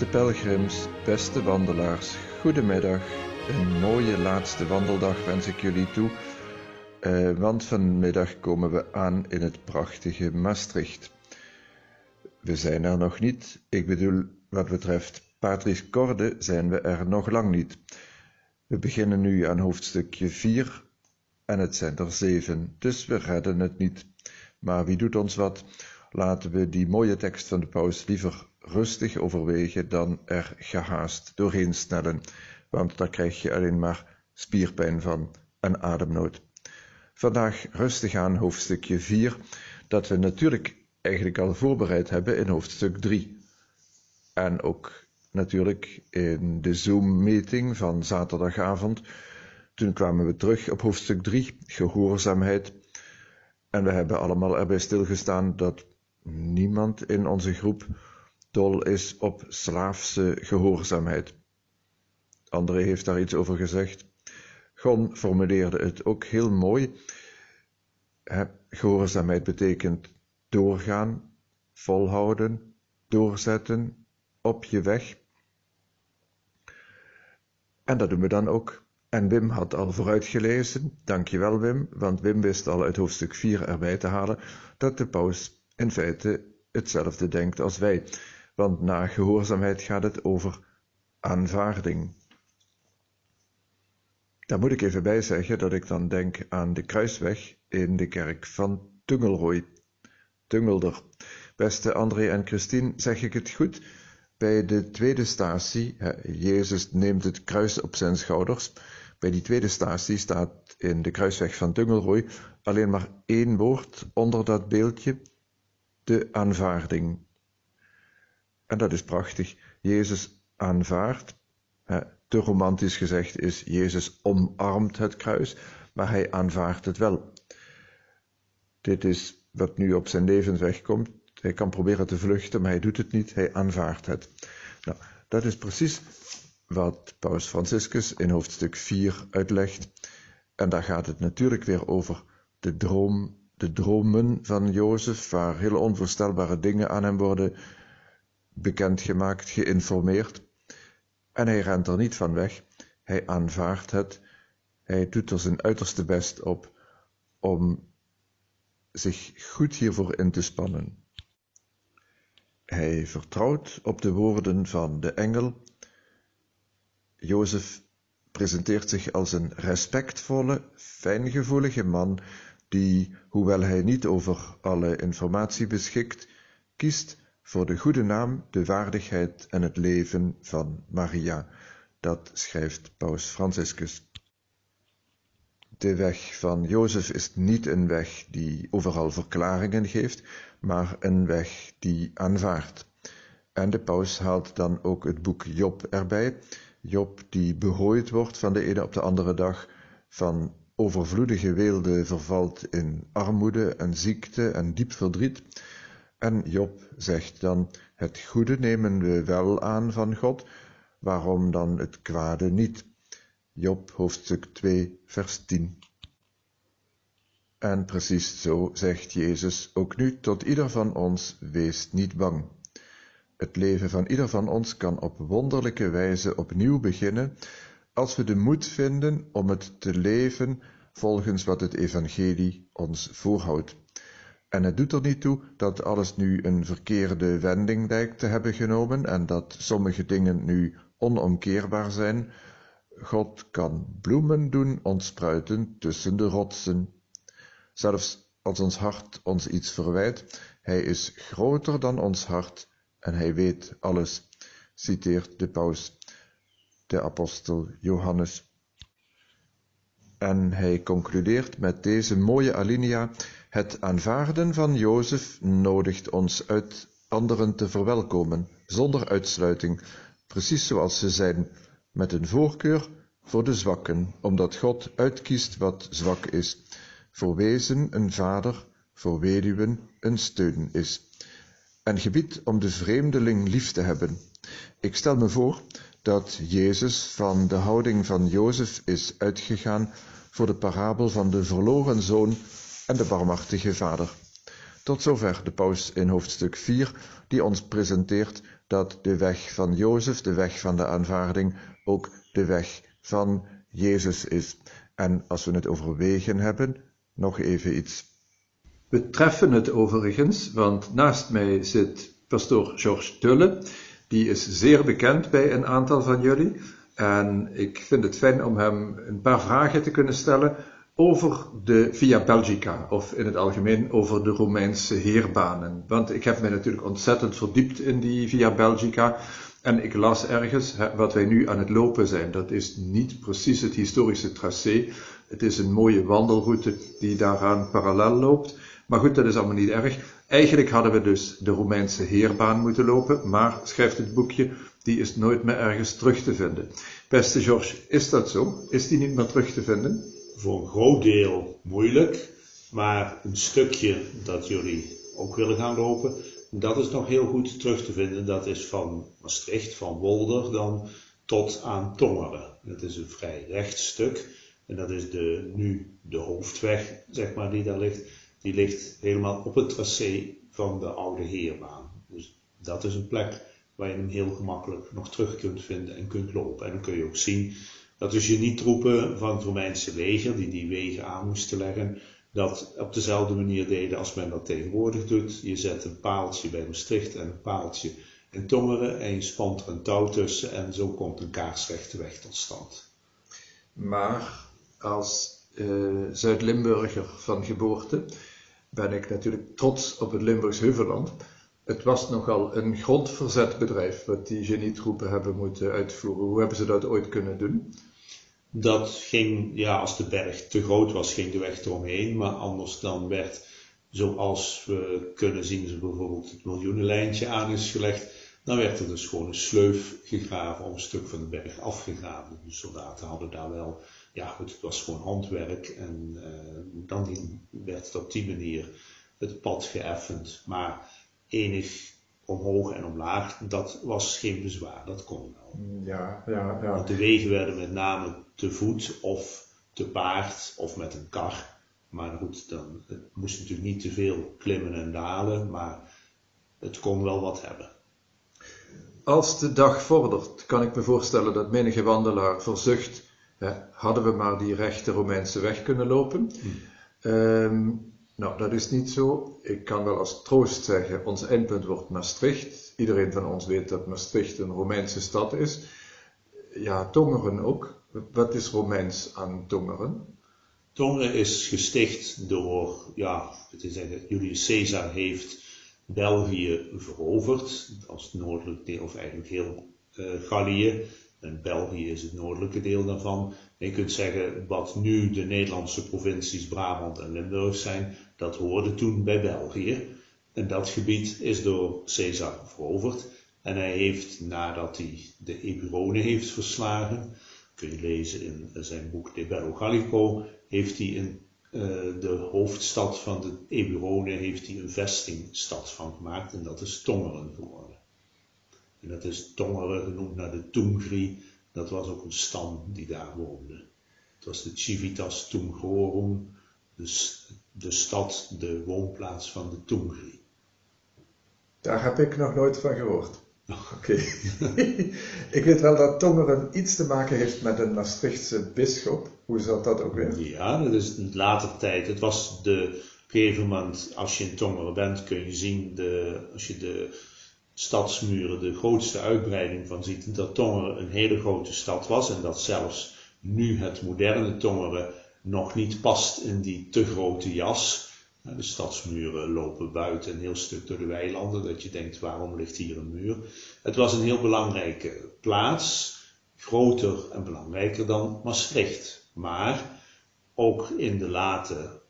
Beste pelgrims, beste wandelaars, goedemiddag. Een mooie laatste wandeldag wens ik jullie toe, uh, want vanmiddag komen we aan in het prachtige Maastricht. We zijn er nog niet, ik bedoel, wat betreft Patrice Corde zijn we er nog lang niet. We beginnen nu aan hoofdstukje 4 en het zijn er zeven, dus we redden het niet. Maar wie doet ons wat? Laten we die mooie tekst van de paus liever rustig overwegen dan er gehaast doorheen snellen, want daar krijg je alleen maar spierpijn van en ademnood. Vandaag rustig aan hoofdstukje 4, dat we natuurlijk eigenlijk al voorbereid hebben in hoofdstuk 3. En ook natuurlijk in de Zoom-meeting van zaterdagavond. Toen kwamen we terug op hoofdstuk 3, gehoorzaamheid. En we hebben allemaal erbij stilgestaan dat niemand in onze groep dol is op slaafse gehoorzaamheid. André heeft daar iets over gezegd. Gon formuleerde het ook heel mooi. Gehoorzaamheid betekent doorgaan, volhouden, doorzetten, op je weg. En dat doen we dan ook. En Wim had al vooruitgelezen, dankjewel Wim, want Wim wist al uit hoofdstuk 4 erbij te halen dat de paus in feite hetzelfde denkt als wij want na gehoorzaamheid gaat het over aanvaarding. Daar moet ik even bij zeggen dat ik dan denk aan de kruisweg in de kerk van Tungelrooy. Tungelder. Beste André en Christine, zeg ik het goed? Bij de tweede statie, Jezus neemt het kruis op zijn schouders. Bij die tweede statie staat in de kruisweg van Tungelrooy alleen maar één woord onder dat beeldje: de aanvaarding. En dat is prachtig. Jezus aanvaardt, te romantisch gezegd is, Jezus omarmt het kruis, maar hij aanvaardt het wel. Dit is wat nu op zijn levensweg komt. Hij kan proberen te vluchten, maar hij doet het niet, hij aanvaardt het. Nou, dat is precies wat Paus Franciscus in hoofdstuk 4 uitlegt. En daar gaat het natuurlijk weer over de droom, de dromen van Jozef, waar hele onvoorstelbare dingen aan hem worden bekendgemaakt, geïnformeerd. En hij rent er niet van weg. Hij aanvaardt het. Hij doet er zijn uiterste best op om zich goed hiervoor in te spannen. Hij vertrouwt op de woorden van de engel. Jozef presenteert zich als een respectvolle, fijngevoelige man die, hoewel hij niet over alle informatie beschikt, kiest voor de goede naam, de waardigheid en het leven van Maria. Dat schrijft Paus Franciscus. De weg van Jozef is niet een weg die overal verklaringen geeft, maar een weg die aanvaardt. En de paus haalt dan ook het boek Job erbij. Job die behooid wordt van de ene op de andere dag, van overvloedige weelde vervalt in armoede en ziekte en diep verdriet. En Job zegt dan, het goede nemen we wel aan van God, waarom dan het kwade niet? Job hoofdstuk 2 vers 10. En precies zo zegt Jezus ook nu tot ieder van ons, wees niet bang. Het leven van ieder van ons kan op wonderlijke wijze opnieuw beginnen, als we de moed vinden om het te leven volgens wat het evangelie ons voorhoudt. En het doet er niet toe dat alles nu een verkeerde wending lijkt te hebben genomen en dat sommige dingen nu onomkeerbaar zijn. God kan bloemen doen ontspruiten tussen de rotsen. Zelfs als ons hart ons iets verwijt, hij is groter dan ons hart en hij weet alles, citeert de paus, de apostel Johannes. En hij concludeert met deze mooie alinea het aanvaarden van Jozef nodigt ons uit anderen te verwelkomen, zonder uitsluiting, precies zoals ze zijn, met een voorkeur voor de zwakken, omdat God uitkiest wat zwak is, voor wezen een vader, voor weduwen een steun is, en gebiedt om de vreemdeling lief te hebben. Ik stel me voor dat Jezus van de houding van Jozef is uitgegaan voor de parabel van de verloren zoon en de barmhartige vader. Tot zover de paus in hoofdstuk 4, die ons presenteert dat de weg van Jozef, de weg van de aanvaarding, ook de weg van Jezus is. En als we het over wegen hebben, nog even iets. We treffen het overigens, want naast mij zit pastoor Georges Tulle. Die is zeer bekend bij een aantal van jullie. En ik vind het fijn om hem een paar vragen te kunnen stellen over de Via Belgica, of in het algemeen over de Romeinse heerbanen. Want ik heb mij natuurlijk ontzettend verdiept in die Via Belgica. En ik las ergens, wat wij nu aan het lopen zijn, dat is niet precies het historische tracé. Het is een mooie wandelroute die daaraan parallel loopt. Maar goed, dat is allemaal niet erg. Eigenlijk hadden we dus de Romeinse heerbaan moeten lopen, maar, schrijft het boekje, die is nooit meer ergens terug te vinden. Beste George, is dat zo? Is die niet meer terug te vinden? Voor een groot deel moeilijk, maar een stukje dat jullie ook willen gaan lopen, dat is nog heel goed terug te vinden. Dat is van Maastricht, van Wolder dan, tot aan Tongeren. Het is een vrij recht stuk. En dat is de, nu de hoofdweg, zeg maar, die daar ligt. Die ligt helemaal op het tracé van de oude heerbaan. Dus dat is een plek waar je hem heel gemakkelijk nog terug kunt vinden en kunt lopen. En dan kun je ook zien dat dus je niet troepen van het Romeinse leger, die die wegen aan moesten leggen, dat op dezelfde manier deden als men dat tegenwoordig doet. Je zet een paaltje bij Maastricht en een paaltje in Tongeren en je spant er een touw tussen en zo komt een kaarsrechte weg tot stand. Maar als uh, Zuid-Limburger van geboorte ben ik natuurlijk trots op het Limburgs Heuvelland. Het was nogal een grondverzetbedrijf wat die genietroepen hebben moeten uitvoeren. Hoe hebben ze dat ooit kunnen doen? Dat ging, ja, als de berg te groot was, ging de weg eromheen. Maar anders dan werd, zoals we kunnen zien, ze bijvoorbeeld het miljoenenlijntje aan is gelegd, dan werd er dus gewoon een sleuf gegraven om een stuk van de berg afgegraven. De soldaten hadden daar wel, ja goed, het was gewoon handwerk en uh, dan werd het op die manier het pad geëffend. Maar enig omhoog en omlaag, dat was geen bezwaar, dat kon wel. Ja, ja, ja. Want de wegen werden met name te voet of te paard of met een kar. Maar goed, dan, het moest natuurlijk niet te veel klimmen en dalen, maar het kon wel wat hebben. Als de dag vordert, kan ik me voorstellen dat menige wandelaar verzucht, hadden we maar die rechte Romeinse weg kunnen lopen. Hm. Um, nou, dat is niet zo. Ik kan wel als troost zeggen, ons eindpunt wordt Maastricht. Iedereen van ons weet dat Maastricht een Romeinse stad is. Ja, Tongeren ook. Wat is Romeins aan Tongeren? Tongeren is gesticht door, ja, te zeggen, Julius Caesar heeft België veroverd, als noordelijk deel, of eigenlijk heel uh, Gallië. En België is het noordelijke deel daarvan. Je kunt zeggen, wat nu de Nederlandse provincies Brabant en Limburg zijn, dat hoorde toen bij België. En dat gebied is door Caesar veroverd. En hij heeft, nadat hij de Eburonen heeft verslagen, kun je lezen in zijn boek De Bello Gallico, heeft hij in uh, de hoofdstad van de Eburonen heeft hij een vestingstad van gemaakt en dat is Tongeren. En dat is Tongeren genoemd naar de Tungri, dat was ook een stam die daar woonde. Het was de Civitas Tungrorum, dus de stad, de woonplaats van de Tungri. Daar heb ik nog nooit van gehoord. Oké. ik weet wel dat Tongeren iets te maken heeft met een Maastrichtse bisschop. Hoe zat dat ook weer? Ja, dat is in later tijd. Het was de, op een gegeven moment, als je in Tongeren bent, kun je zien, de, als je de stadsmuren, de grootste uitbreiding van ziet, dat Tongeren een hele grote stad was en dat zelfs nu het moderne Tongeren nog niet past in die te grote jas. De stadsmuren lopen buiten een heel stuk door de weilanden, dat je denkt waarom ligt hier een muur. Het was een heel belangrijke plaats, groter en belangrijker dan Maastricht. Maar ook in de late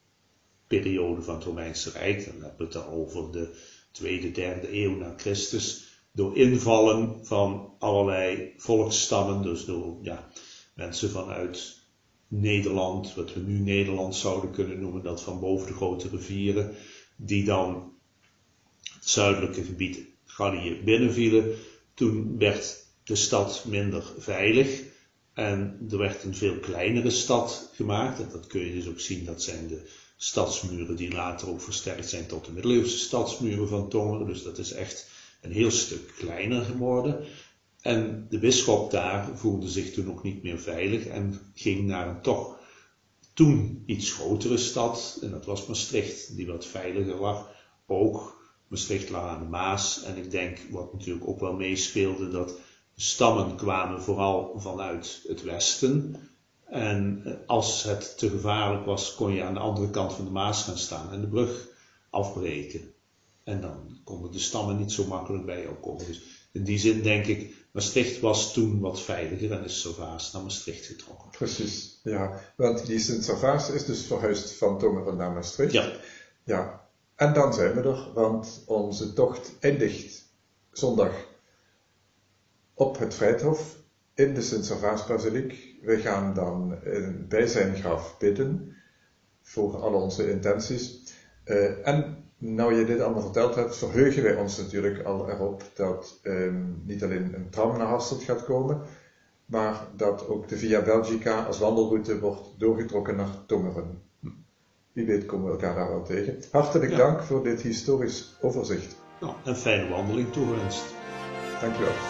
periode van het Romeinse Rijk, dan hebben we het over de tweede, derde eeuw na Christus, door invallen van allerlei volksstammen, dus door ja, mensen vanuit Nederland, wat we nu Nederland zouden kunnen noemen, dat van boven de grote rivieren, die dan het zuidelijke gebied Gallië binnenvielen. Toen werd de stad minder veilig en er werd een veel kleinere stad gemaakt. Dat kun je dus ook zien, dat zijn de stadsmuren die later ook versterkt zijn tot de middeleeuwse stadsmuren van Tongeren. Dus dat is echt een heel stuk kleiner geworden. En de bisschop daar voelde zich toen ook niet meer veilig en ging naar een toch toen iets grotere stad, en dat was Maastricht, die wat veiliger lag. Ook Maastricht lag aan de Maas. En ik denk, wat natuurlijk ook wel meespeelde, dat stammen kwamen vooral vanuit het westen. En als het te gevaarlijk was, kon je aan de andere kant van de Maas gaan staan en de brug afbreken. En dan konden de stammen niet zo makkelijk bij jou komen. Dus in die zin denk ik, Maastricht was toen wat veiliger en is Servaas naar Maastricht getrokken. Precies, ja. Want die Sint-Servaas is dus verhuisd van Tongeren naar Maastricht. Ja. Ja. En dan zijn we er, want onze tocht eindigt zondag op het Vrijthof in de Sint-Servaas-basiliek. We gaan dan bij zijn graf bidden voor al onze intenties. Uh, en nou je dit allemaal verteld hebt, verheugen wij ons natuurlijk al erop dat um, niet alleen een tram naar Hasselt gaat komen, maar dat ook de Via Belgica als wandelroute wordt doorgetrokken naar Tongeren. Wie weet komen we elkaar daar wel tegen. Hartelijk dank voor dit historisch overzicht. Nou, een fijne wandeling toegewenst. Dankjewel.